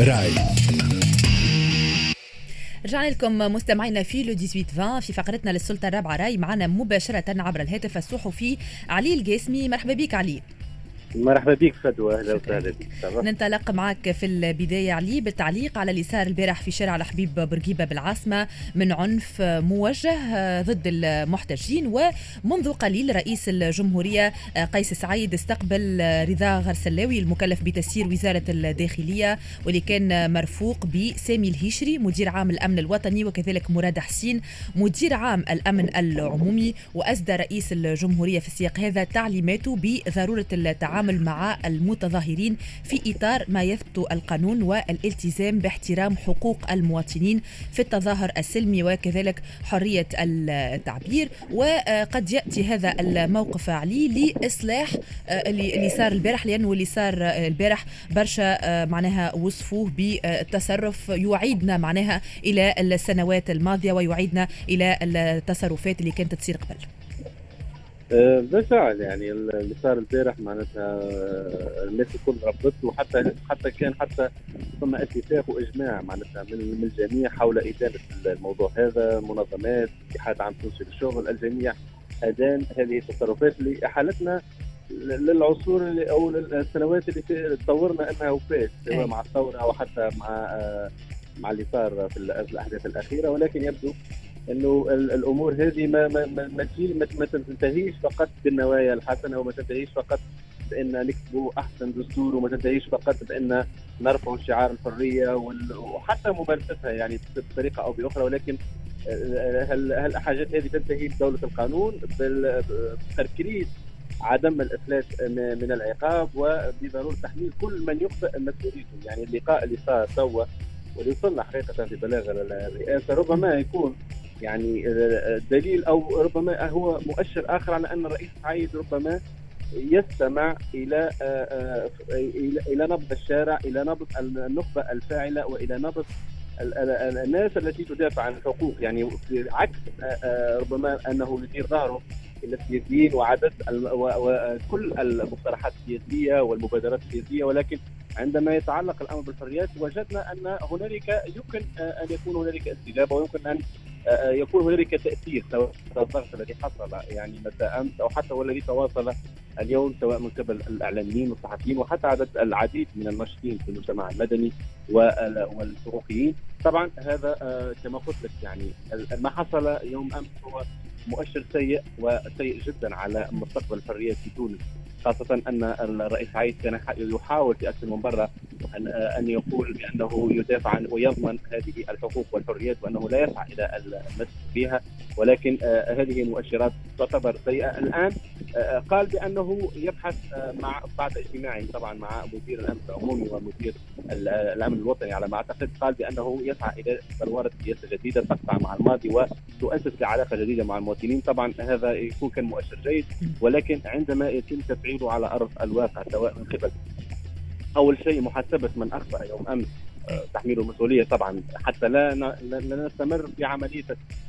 راي. رجعنا لكم مستمعينا في لو 18 في فقرتنا للسلطة الرابعة راي معنا مباشرة عبر الهاتف الصحفي علي القاسمي. مرحبا بك علي. مرحبا بك فدوى أهلا وسهلا بك ننطلق معك في البداية علي بالتعليق على اللي صار البارح في شارع الحبيب بورقيبة بالعاصمة من عنف موجه ضد المحتجين ومنذ قليل رئيس الجمهورية قيس سعيد استقبل رضا غرسلاوي المكلف بتسيير وزارة الداخلية واللي كان مرفوق بسامي الهيشري مدير عام الأمن الوطني وكذلك مراد حسين مدير عام الأمن العمومي وأسدى رئيس الجمهورية في السياق هذا تعليماته بضرورة التعامل التعامل مع المتظاهرين في إطار ما يثبت القانون والالتزام باحترام حقوق المواطنين في التظاهر السلمي وكذلك حرية التعبير. وقد يأتي هذا الموقف علي لإصلاح آه، اللي صار البارح لأنه اللي صار البارح برشا آه، معناها وصفوه بالتصرف. يعيدنا معناها إلى السنوات الماضية ويعيدنا إلى التصرفات اللي كانت تصير قبل. بالفعل يعني اللي صار البارح معناتها أه، الناس الكل رفضت وحتى حتى كان حتى ثم اتفاق وإجماع معناتها من الجميع حول ادانه الموضوع هذا منظمات اتحاد عام تونسي للشغل الجميع أدان هذه التصرفات اللي احالتنا للعصور اللي أو السنوات اللي تطورنا أنها وفات سواء مع الثورة أو حتى مع أه، مع اللي صار في الأحداث الأخيرة ولكن يبدو إنه الأمور هذه ما ما ما, ما, تنتهيش فقط بالنوايا الحسنة وما تنتهيش فقط بأن نكتبوا أحسن دستور وما تنتهيش فقط بأن نرفعوا شعار الحرية وحتى ممارستها يعني بطريقة أو بأخرى ولكن هالحاجات هذه تنتهي بدولة القانون؟ بتركيز عدم الافلات من العقاب وبضرورة تحميل كل من يخطئ مسؤوليته يعني اللقاء اللي صار توا واللي وصلنا حقيقة في بلاغ الرئاسة ربما يكون يعني دليل أو ربما هو مؤشر آخر على أن الرئيس سعيد ربما يستمع إلى إلى نبض الشارع إلى نبض النخبة الفاعلة وإلى نبض الناس التي تدافع عن الحقوق. يعني عكس ربما أنه يدير ظهره إلى السياسيين وعدد وكل المقترحات السياسية والمبادرات السياسية. ولكن عندما يتعلق الأمر بالحريات وجدنا أن هنالك يمكن أن يكون هنالك استجابة ويمكن أن يكون هنالك تاثير سواء الضغط الذي حصل يعني مساء أمس أو حتى والذي تواصل اليوم سواء من قبل الإعلاميين والصحفيين وحتى عدد العديد من الناشطين في المجتمع المدني والحقوقيين طبعا هذا آه، كما قلت لك يعني ما حصل يوم أمس هو مؤشر سيء وسيء جدا على مستقبل الحريات في تونس. خاصة أن الرئيس عايد كان يحاول في أكثر من مرة أن أن يقول بأنه يدافع عن ويضمن هذه الحقوق والحريات وأنه لا يسعى إلى المسك بها ولكن آه، هذه المؤشرات تعتبر سيئة. الآن آه، قال بأنه يبحث آه، مع بعد اجتماع طبعا مع مدير الأمن العمومي ومدير الأمن الوطني على ما أعتقد. قال بأنه يسعى إلى بلورة سياسة جديدة تقطع مع الماضي وتؤسس لعلاقة جديدة مع المواطنين. طبعا هذا يكون كان مؤشر جيد ولكن عندما يتم تفعيل تفعيله على أرض الواقع سواء من قبل اول شيء محاسبه من أخطأ يوم أمس آه، تحميل المسؤولية طبعا. حتى لا لا نستمر في عملية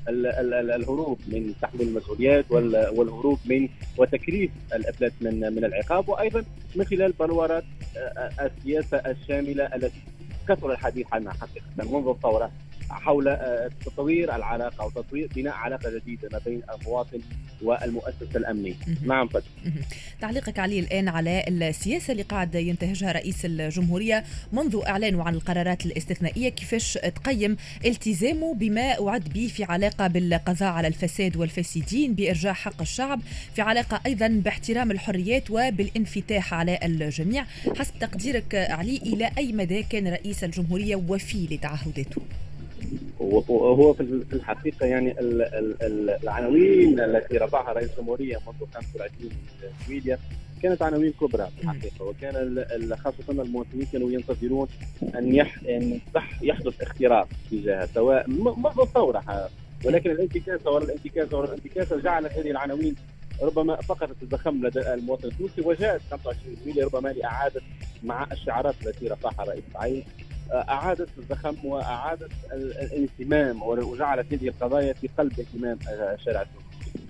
الهروب من تحميل المسؤوليات والهروب من وتكريس الأفلات من من العقاب. وأيضا من خلال بلورات آه، آه، السياسة الشاملة التي كثر الحديث عنها حقيقة. منذ الثورة حول آه، تطوير العلاقة أو تطوير بناء علاقة جديدة ما بين المواطن والمؤسسة الأمنية. نعم فتح. تعليقك علي الآن على السياسة اللي قاعد ينتهجها رئيس الجمهورية منذ اعلانه عن القرارات الاستثنائية. كيفاش تقيم التزامه بما وعد به في علاقة بالقضاء على الفساد والفاسدين بإرجاع حق الشعب في علاقة أيضا باحترام الحريات وبالانفتاح على الجميع؟ حسب تقديرك علي إلى أي مدى كان رئيس الجمهورية وفي لتعهداته؟ وهو في الحقيقة يعني العناوين التي رفعها رئيس الجمهوريه منذ 25 جويليا كانت عناوين كبرى في الحقيقة. وكان خاصة المواطنين كانوا ينتظرون أن يح أن يحدث اختراق تجاهها سواء منذ الثورة ولكن الانتكاسة وراء الانتكاسه وراء الانتكاسه جعلت هذه العناوين ربما فقدت الزخم لدى المواطن التونسي وجاءت 25 يوليو ربما لاعاده مع الشعارات التي رفعها رئيس سعيد أعادت الزخم وأعادت الاهتمام وجعلت هذه القضايا في قلب اهتمام الشارع.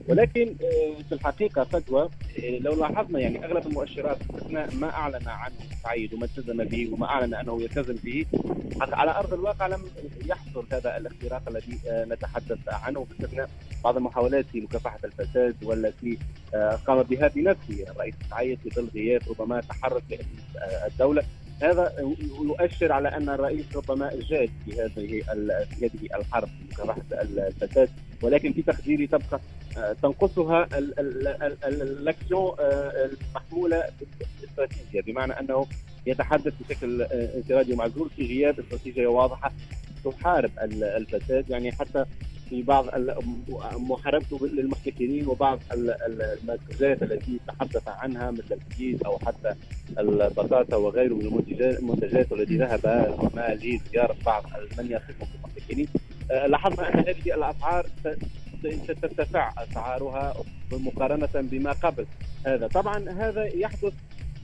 ولكن في الحقيقة فدوى لو لاحظنا يعني أغلب المؤشرات باستثناء ما أعلن عنه سعيد وما التزم به وما أعلن أنه يلتزم به على أرض الواقع لم يحصل هذا الاختراق الذي نتحدث عنه باستثناء بعض المحاولات في مكافحة الفساد والتي قام بها بنفسه الرئيس سعيد في ظل غياب ربما تحرك الدولة هذا يؤشر على أن الرئيس ربما جاد في هذه في هذه الحرب مكافحه الفساد. ولكن في تقديري تبقى آه، تنقصها الأكسيون آه، المحمولة بالاستراتيجيه بمعنى أنه يتحدث بشكل آه، انفرادي ومعزول في غياب استراتيجيه واضحة تحارب الفساد. يعني حتى في بعض محاربته للمحتكرين وبعض المنتجات التي تحدث عنها مثل الكيس أو حتى البطاطا وغيره من المنتجات والتي ذهب ما لزياره بعض من يصفهم بالمحتكرين آه، لاحظنا أن هذه الأسعار سترتفع أسعارها مقارنة بما قبل هذا. طبعا هذا يحدث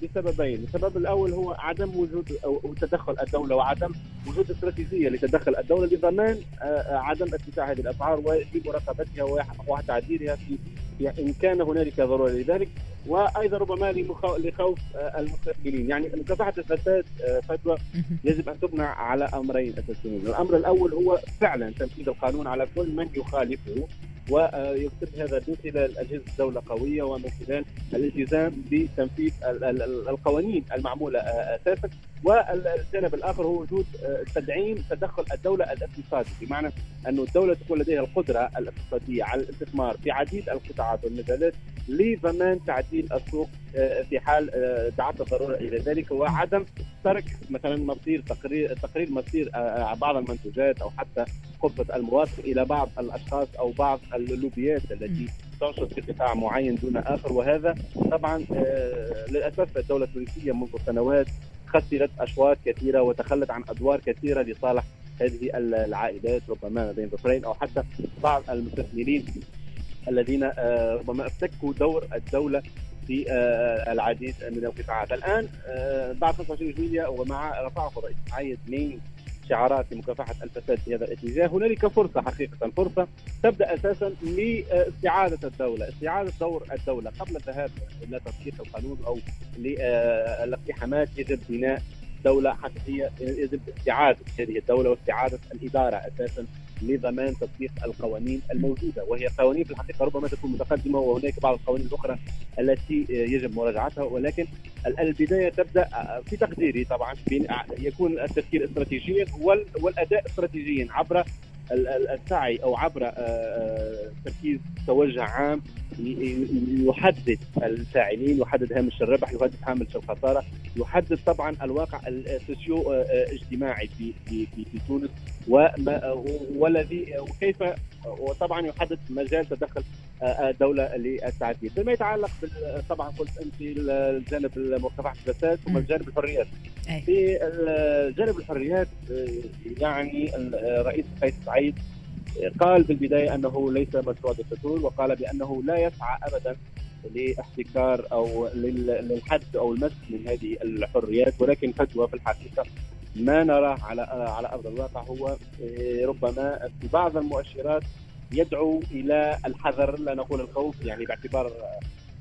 لسببين، السبب الأول هو عدم وجود أو تدخل الدولة وعدم وجود استراتيجية لتدخل الدولة. لضمان آه، آه، عدم ارتفاع هذه الأسعار ومراقبتها وتعديلها في إن كان هنالك ضرورة لذلك. وأيضا ربما لخوف آه، المستثمرين، يعني مكافحه الفساد فتوى يجب أن تبنى على أمرين أساسيين، الأمر الأول هو فعلا تنفيذ القانون على كل من يخالفه. ويتم هذا من خلال أجهزة الدولة قوية ومن خلال الالتزام بتنفيذ القوانين المعمولة أساسا. والجانب الآخر هو وجود آه، تدعيم تدخل الدولة الاقتصادي بمعنى أن الدولة تكون لديها القدرة الاقتصادية على الاستثمار في عديد القطاعات والمجالات لضمان تعديل السوق آه، في حال دعت الضرورة إلى ذلك وعدم ترك مثلا مصير تقرير تقرير مصير بعض المنتوجات أو حتى قبة المواطن إلى بعض الأشخاص أو بعض اللوبيات التي تنشط في قطاع معين دون آخر. وهذا طبعا آه، للأسف الدولة التونسية منذ سنوات خسرت أشواط كثيرة وتخلت عن أدوار كثيرة لصالح هذه العائلات ربما بين ظفرين أو حتى بعض المستثمرين الذين آه، ربما افتكوا دور الدولة في آه، العديد من القطاعات. الآن بعد 25 جويليا ومع رفعه الرئيس عايد من شعارات لمكافحة الفساد في هذا الاتجاه، هنالك فرصة حقيقة فرصة تبدأ أساسا لاستعادة الدولة، استعادة دور الدولة قبل الذهاب إلى تطبيق القانون أو للاقتحامات يجب بناء دولة حقيقية يجب استعادة هذه الدولة واستعادة الإدارة أساسا لضمان تطبيق القوانين الموجودة وهي قوانين في الحقيقة ربما تكون متقدمة وهناك بعض القوانين الأخرى التي يجب مراجعتها ولكن البداية تبدأ في تقديري طبعا يكون التفكير استراتيجيا والأداء استراتيجيا عبر السعي أو عبر آه، آه، تركيز توجه عام يحدد الفاعلين يحدد هامش الربح يحدد هامش الخسارة. يحدد طبعا الواقع السوسيو آه، اجتماعي في في في, في تونس والذي وكيف وطبعا يحدد مجال تدخل الدولة للتعديل. فيما يتعلق طبعا قلت أنت الجانب مكافحه الفساد ثم الجانب الحريات. في جانب الحريات يعني الرئيس قيس سعيد قال في البداية أنه ليس مشروع دكتاتور وقال بأنه لا يسعى ابدا لاحتكار أو للحد أو المس من هذه الحريات ولكن فتوى في الحقيقة ما نراه على على أرض الواقع هو ربما في بعض المؤشرات يدعو إلى الحذر لا نقول الخوف يعني باعتبار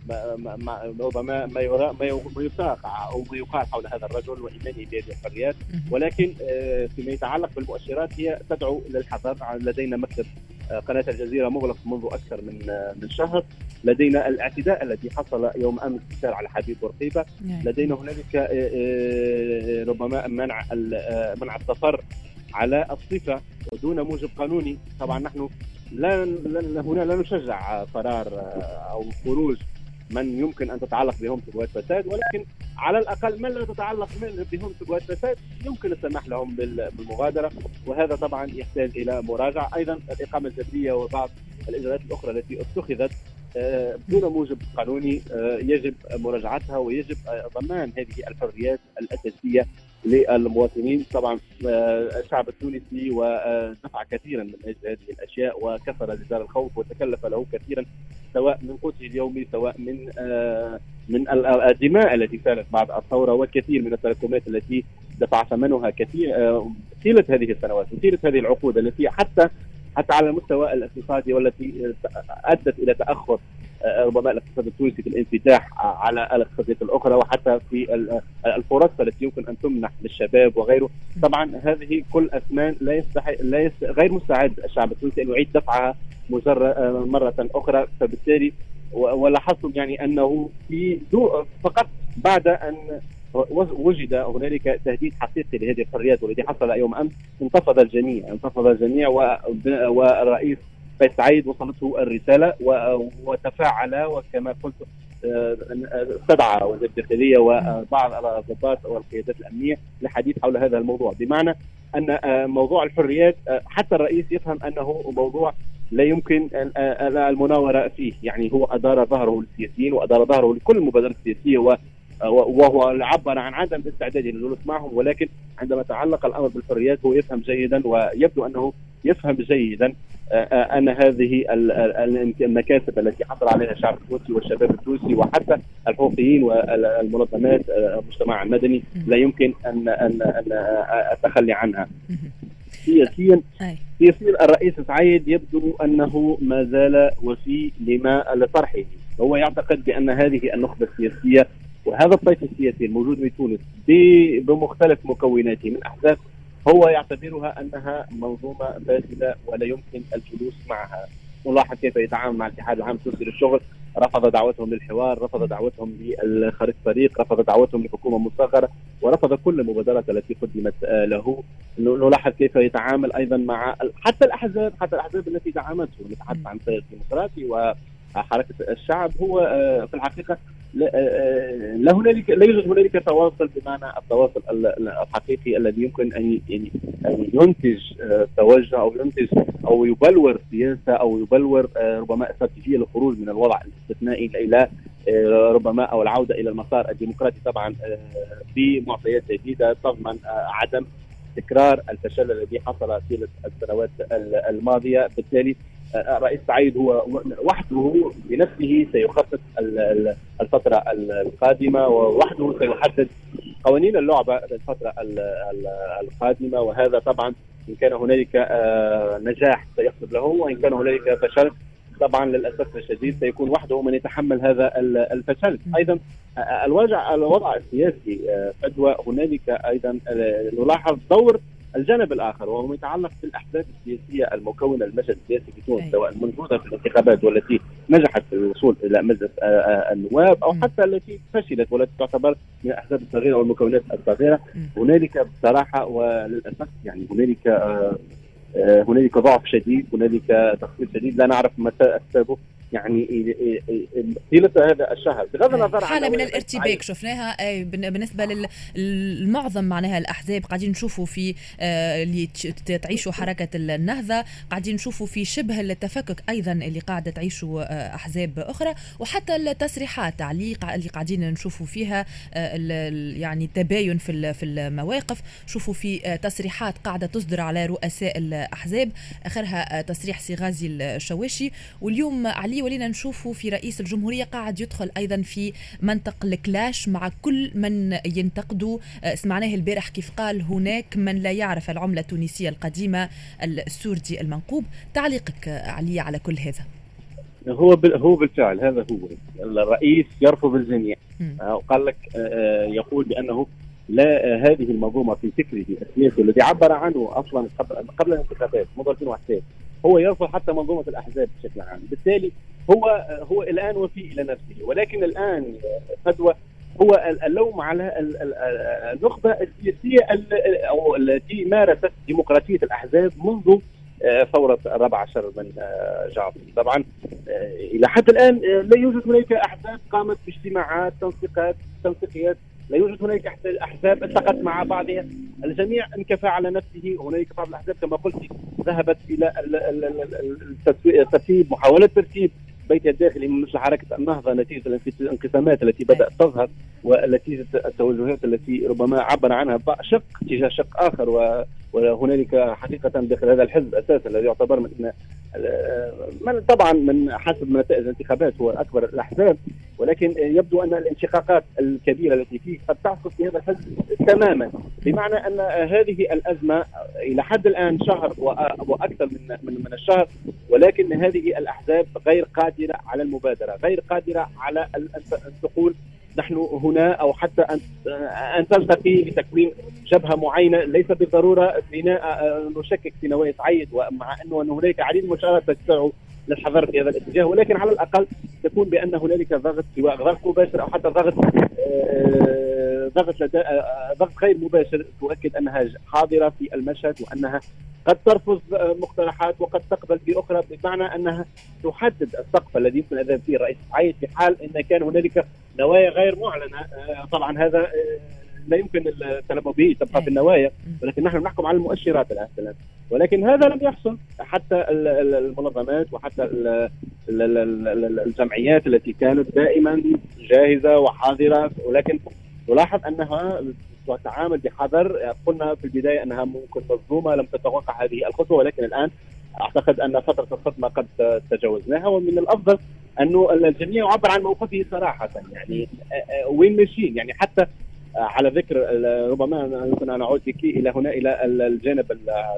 ما ربما ما يرى ما يساق أو ما يقال حول هذا الرجل وايمانه بهذه الحريات. ولكن آه، فيما يتعلق بالمؤشرات هي تدعو للحذر. لدينا مكتب آه، قناة الجزيرة مغلق منذ أكثر من آه، من شهر. لدينا الاعتداء الذي حصل يوم أمس في على حبيب بورقيبه نعم. لدينا هنالك ربما منع منع السفر على الصفة ودون موجب قانوني. طبعا نحن لا هنا لا نشجع قرار أو خروج من يمكن أن تتعلق بهم سبوات فساد ولكن على الأقل من لا تتعلق بهم سبوات فساد يمكن السماح لهم بالمغادرة. وهذا طبعا يحتاج إلى مراجعة. أيضا الإقامة الجبريه وبعض الإجراءات الأخرى التي اتخذت آه، دون موجب قانوني آه، يجب مراجعتها ويجب ضمان هذه الحريات الأساسية للمواطنين. طبعا آه، الشعب التونسي ودفع كثيرا من أجل هذه الأشياء وكسر جدار الخوف وتكلف له كثيرا سواء من قوته اليومي سواء من من الدماء التي سالت بعد الثورة وكثير من التراكمات التي دفع ثمنها كثير طيلة هذه السنوات وطيلة هذه العقود التي حتى حتى على المستوى الاقتصادي والتي أدت إلى تأخر ربما الاقتصاد التونسي في الانفتاح على الاقتصاديات الأخرى وحتى في الفرص التي يمكن أن تمنح للشباب وغيره. طبعا هذه كل اثمان لا يستحي لا يست... غير مستعد الشعب التونسي أن يعيد دفعها مجرد مرة أخرى. فبالتالي ولاحظتم يعني أنه في فقط بعد أن وجد هنالك تهديد حقيقي لهذه الحريات والذي حصل يوم أمس. انتفض الجميع انتفض الجميع والرئيس قيس سعيد وصلته الرسالة وتفاعل وكما قلت آه، استدعى وزير الداخلية وبعض الضباط والقيادات الأمنية للحديث حول هذا الموضوع. بمعنى أن آه، موضوع الحريات آه، حتى الرئيس يفهم أنه موضوع لا يمكن المناورة فيه. يعني هو أدار ظهره للسياسيين وأدار ظهره لكل المبادرات السياسية وهو عبر عن عدم استعداده للجلوس معهم ولكن عندما تعلق الأمر بالحريات هو يفهم جيدا ويبدو أنه يفهم جيدا آه، آه، أن هذه المكاسب التي حصل عليها الشعب التونسي والشباب التونسي وحتى الحقوقيين والمنظمات آه، المجتمع المدني لا يمكن ان ان أن التخلي عنها. سياسيا سياسيا الرئيس سعيد يبدو أنه ما زال وفي لما لطرحه هو يعتقد بأن هذه النخبة السياسية وهذا الطيف السياسي الموجود في تونس بمختلف مكوناته من احزاب هو يعتبرها أنها منظومة فاسده ولا يمكن الجلوس معها. نلاحظ كيف يتعامل مع الاتحاد العام التونسي للشغل. رفض دعوتهم للحوار رفض دعوتهم لخريطه طريق رفض دعوتهم لحكومة مصغرة ورفض كل المبادرات التي قدمت آه، له. نلاحظ كيف يتعامل أيضا مع حتى الأحزاب حتى الأحزاب التي دعمته نتحدث عن التيار الديمقراطي وحركة الشعب. هو آه، في الحقيقة لا آه، هنالك لا يوجد هنالك تواصل بمعنى التواصل الحقيقي الذي يمكن أن يعني ينتج آه، توجه أو ينتج أو يبلور سياسة أو يبلور آه، ربما استراتيجية للخروج من الوضع الاستثنائي إلى ربما أو العودة إلى المسار الديمقراطي طبعا بمعطيات جديدة تضمن عدم تكرار الفشل الذي حصل في السنوات الماضية. بالتالي الرئيس سعيد هو وحده بنفسه سيخطط الفترة القادمة ووحده سيحدد قوانين اللعبة للفترة القادمة. وهذا طبعا إن كان هنالك آه، نجاح سيحصل له وإن كان هنالك فشل طبعا للأسف الشديد سيكون وحده من يتحمل هذا الفشل. أيضا آه، الوضع الوضع السياسي آه، فجوه هنالك أيضا نلاحظ دور الجانب الآخر وهو يتعلق بالاحزاب السياسية المكونة للمشهد السياسي في تونس سواء الموجوده في الانتخابات والتي نجحت في الوصول إلى مجلس آه، آه، النواب أو حتى التي فشلت والتي تعتبر من الاحزاب الصغيرة والمكونات الصغيرة. هنالك بصراحة وللأسف يعني هنالك آه، هنالك ضعف شديد هنالك تخطيط شديد. لا نعرف متى أسبابه. يعني طيله هذا الشهر. بغض النظر حالة من الارتباك شفناها. بالنسبة للمعظم معناها الأحزاب قاعدين نشوفوا في آه، اللي تعيشوا حركة النهضة قاعدين نشوفوا في شبه التفكك أيضا اللي قاعدة تعيشوا آه، أحزاب أخرى. وحتى التصريحات تعليق اللي قاعدين نشوفوا فيها آه، يعني تباين في في المواقف. شوفوا في تصريحات قاعدة تصدر على رؤساء الأحزاب. آخرها تصريح سي غازي الشواشي. واليوم علي ولينا نشوفوا في رئيس الجمهورية قاعد يدخل أيضا في منطق الكلاش مع كل من ينتقدوا آه، سمعناه البارح كيف قال هناك من لا يعرف العملة التونسية القديمة السوردي المنقوب. تعليقك علي على كل هذا. هو هو بالفعل هذا هو. الرئيس يرفض الجميع وقال لك آه، يقول بأنه لا هذه المنظومة في فكره السياسي الذي عبر عنه أصلا قبل قبل الانتخابات منذ 2011 هو يرفض حتى منظومة الأحزاب بشكل عام. بالتالي هو هو الآن وفي إلى نفسه. ولكن الآن فدوى هو اللوم على النخبة السياسية أو التي مارست ديمقراطية الأحزاب منذ آه، ثورة الرابع عشر من آه، جعفر. طبعا آه، إلى حد الآن لا يوجد هناك أحزاب قامت باجتماعات تنسيقات تنسيقيات لا يوجد هناك احزاب التقت مع بعضها. الجميع انكفى على نفسه. هناك بعض الأحزاب كما قلت ذهبت إلى الترتيب محاولة ترتيب بيت الداخلي مثل حركة النهضة نتيجه الانقسامات التي بدأت تظهر ونتيجه التوجهات التي ربما عبر عنها شق تجاه شق آخر. وهنالك حقيقة داخل هذا الحزب أساسا الذي يعتبر من من طبعا من حسب نتائج الانتخابات هو أكبر الأحزاب. ولكن يبدو أن الانشقاقات الكبيرة التي فيه قد تعصف في هذا الحزب تماما. بمعنى أن هذه الأزمة إلى حد الآن شهر وأكثر من من الشهر ولكن هذه الأحزاب غير قادرة على المبادرة، غير قادرة على ان تقول نحن هنا أو حتى ان أن تلتقي لتكوين جبهة معينة ليس بالضرورة بناء نشكك في نوايا سعيد ومع أنه أن هنالك عديد من المشارات تدفع للحذر في هذا الاتجاه ولكن على الأقل تكون بأن هنالك ضغط سواء ضغط مباشر أو حتى ضغط آه، ضغط آه، ضغط غير مباشر تؤكد أنها حاضرة في المشهد وأنها قد ترفض مقترحات وقد تقبل بأخرى بمعنى أنها تحدد السقف الذي يمكن الذهاب فيه الرئيس. في حال إن كان هنالك نوايا غير معلنة آه، طبعا هذا لا يمكن التلمع به تبقى في النوايا. ولكن نحن نحكم على المؤشرات الآن ولكن هذا لم يحصل. حتى المنظمات وحتى الجمعيات التي كانت دائما جاهزة وحاضرة. ولكن تلاحظ أنها تتعامل بحذر. قلنا في البداية أنها ممكن مظلومة لم تتوقع هذه الخطوة. ولكن الآن أعتقد أن فترة الصدمه قد تجاوزناها. ومن الأفضل أنه الجميع يعبر عن موقفه صراحة. يعني وين ماشيين؟ يعني حتى على ذكر ربما يمكن ان أعود بك إلى هنا إلى الجانب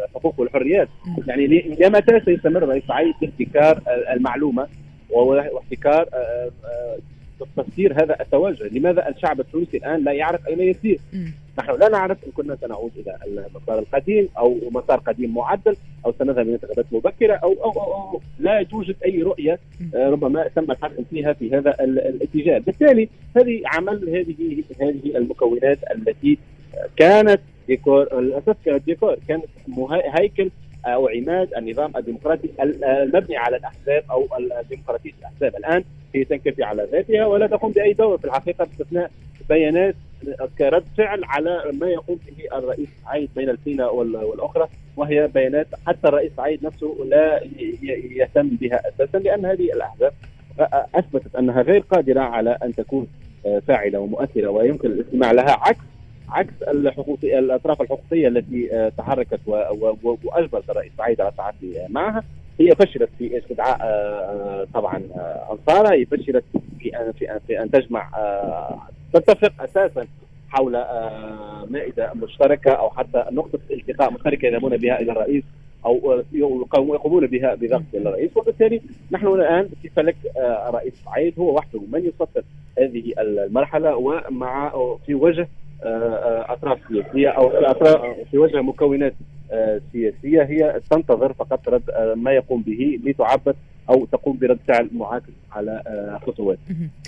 الحقوق والحريات. يعني إلى متى سيستمر رئيس سعيد في ابتكار المعلومة واحتكار آه، آه، تفسير هذا التوجه. لماذا الشعب التونسي الآن لا يعرف أين يسير؟ نحن لا نعرف إن كنا سنعود إلى المسار القديم أو مسار قديم معدل أو سنذهب إلى انتخابات مبكرة أو, أو, أو, أو لا توجد أي رؤية آه، ربما تم الحكم فيها في هذا الاتجاه، بالتالي هذه عمل هذه هذه المكونات التي كانت ديكور للاسف كانت ديكور كانت هيكل أو عماد النظام الديمقراطي المبني على الأحزاب أو الديمقراطية الأحزاب. الآن هي تنكفي على ذاتها ولا تقوم بأي دور. في الحقيقة باستثناء بيانات كرد فعل على ما يقوم به الرئيس سعيد بين الفينة والأخرى وهي بيانات حتى الرئيس سعيد نفسه لا يهتم بها أساسا لأن هذه الأحزاب أثبتت أنها غير قادرة على أن تكون فاعلة ومؤثرة ويمكن الاستماع لها عكس عكس الأطراف الحقوقية التي تحركت وأجبرت الرئيس سعيد على التعاطي معها هي فشلت في استدعاء طبعا انصارها هي فشلت في في في أن تجمع تتفق أساسا حول آه، مائدة مشتركة أو حتى نقطة التقاء مشتركة يذهبون بها إلى الرئيس أو يقومون بها بضغط الرئيس. وبالتالي نحن الآن في فلك الرئيس آه، سعيد؟ هو وحده من يسطر هذه المرحلة ومع في وجه آه، أطراف سياسية أو في وجه مكونات سياسية هي تنتظر فقط رد ما يقوم به لتعبر أو تقوم برد فعل معاكس على آه، خطوات.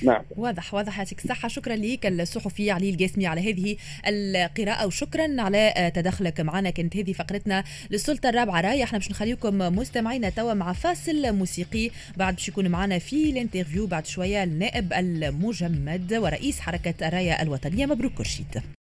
نعم. واضح واضح يعطيك الصحه شكرا لك الصحفي علي القاسمي على هذه القراءة وشكرا على آه، تدخلك معنا. كانت هذه فقرتنا للسلطة الرابعة راي إحنا باش نخليكم مستمعينا توا مع فاصل موسيقي. بعد باش يكون معنا في الانترفيو بعد شوية النائب المجمد ورئيس حركة الراية الوطنية مبروك كرشيد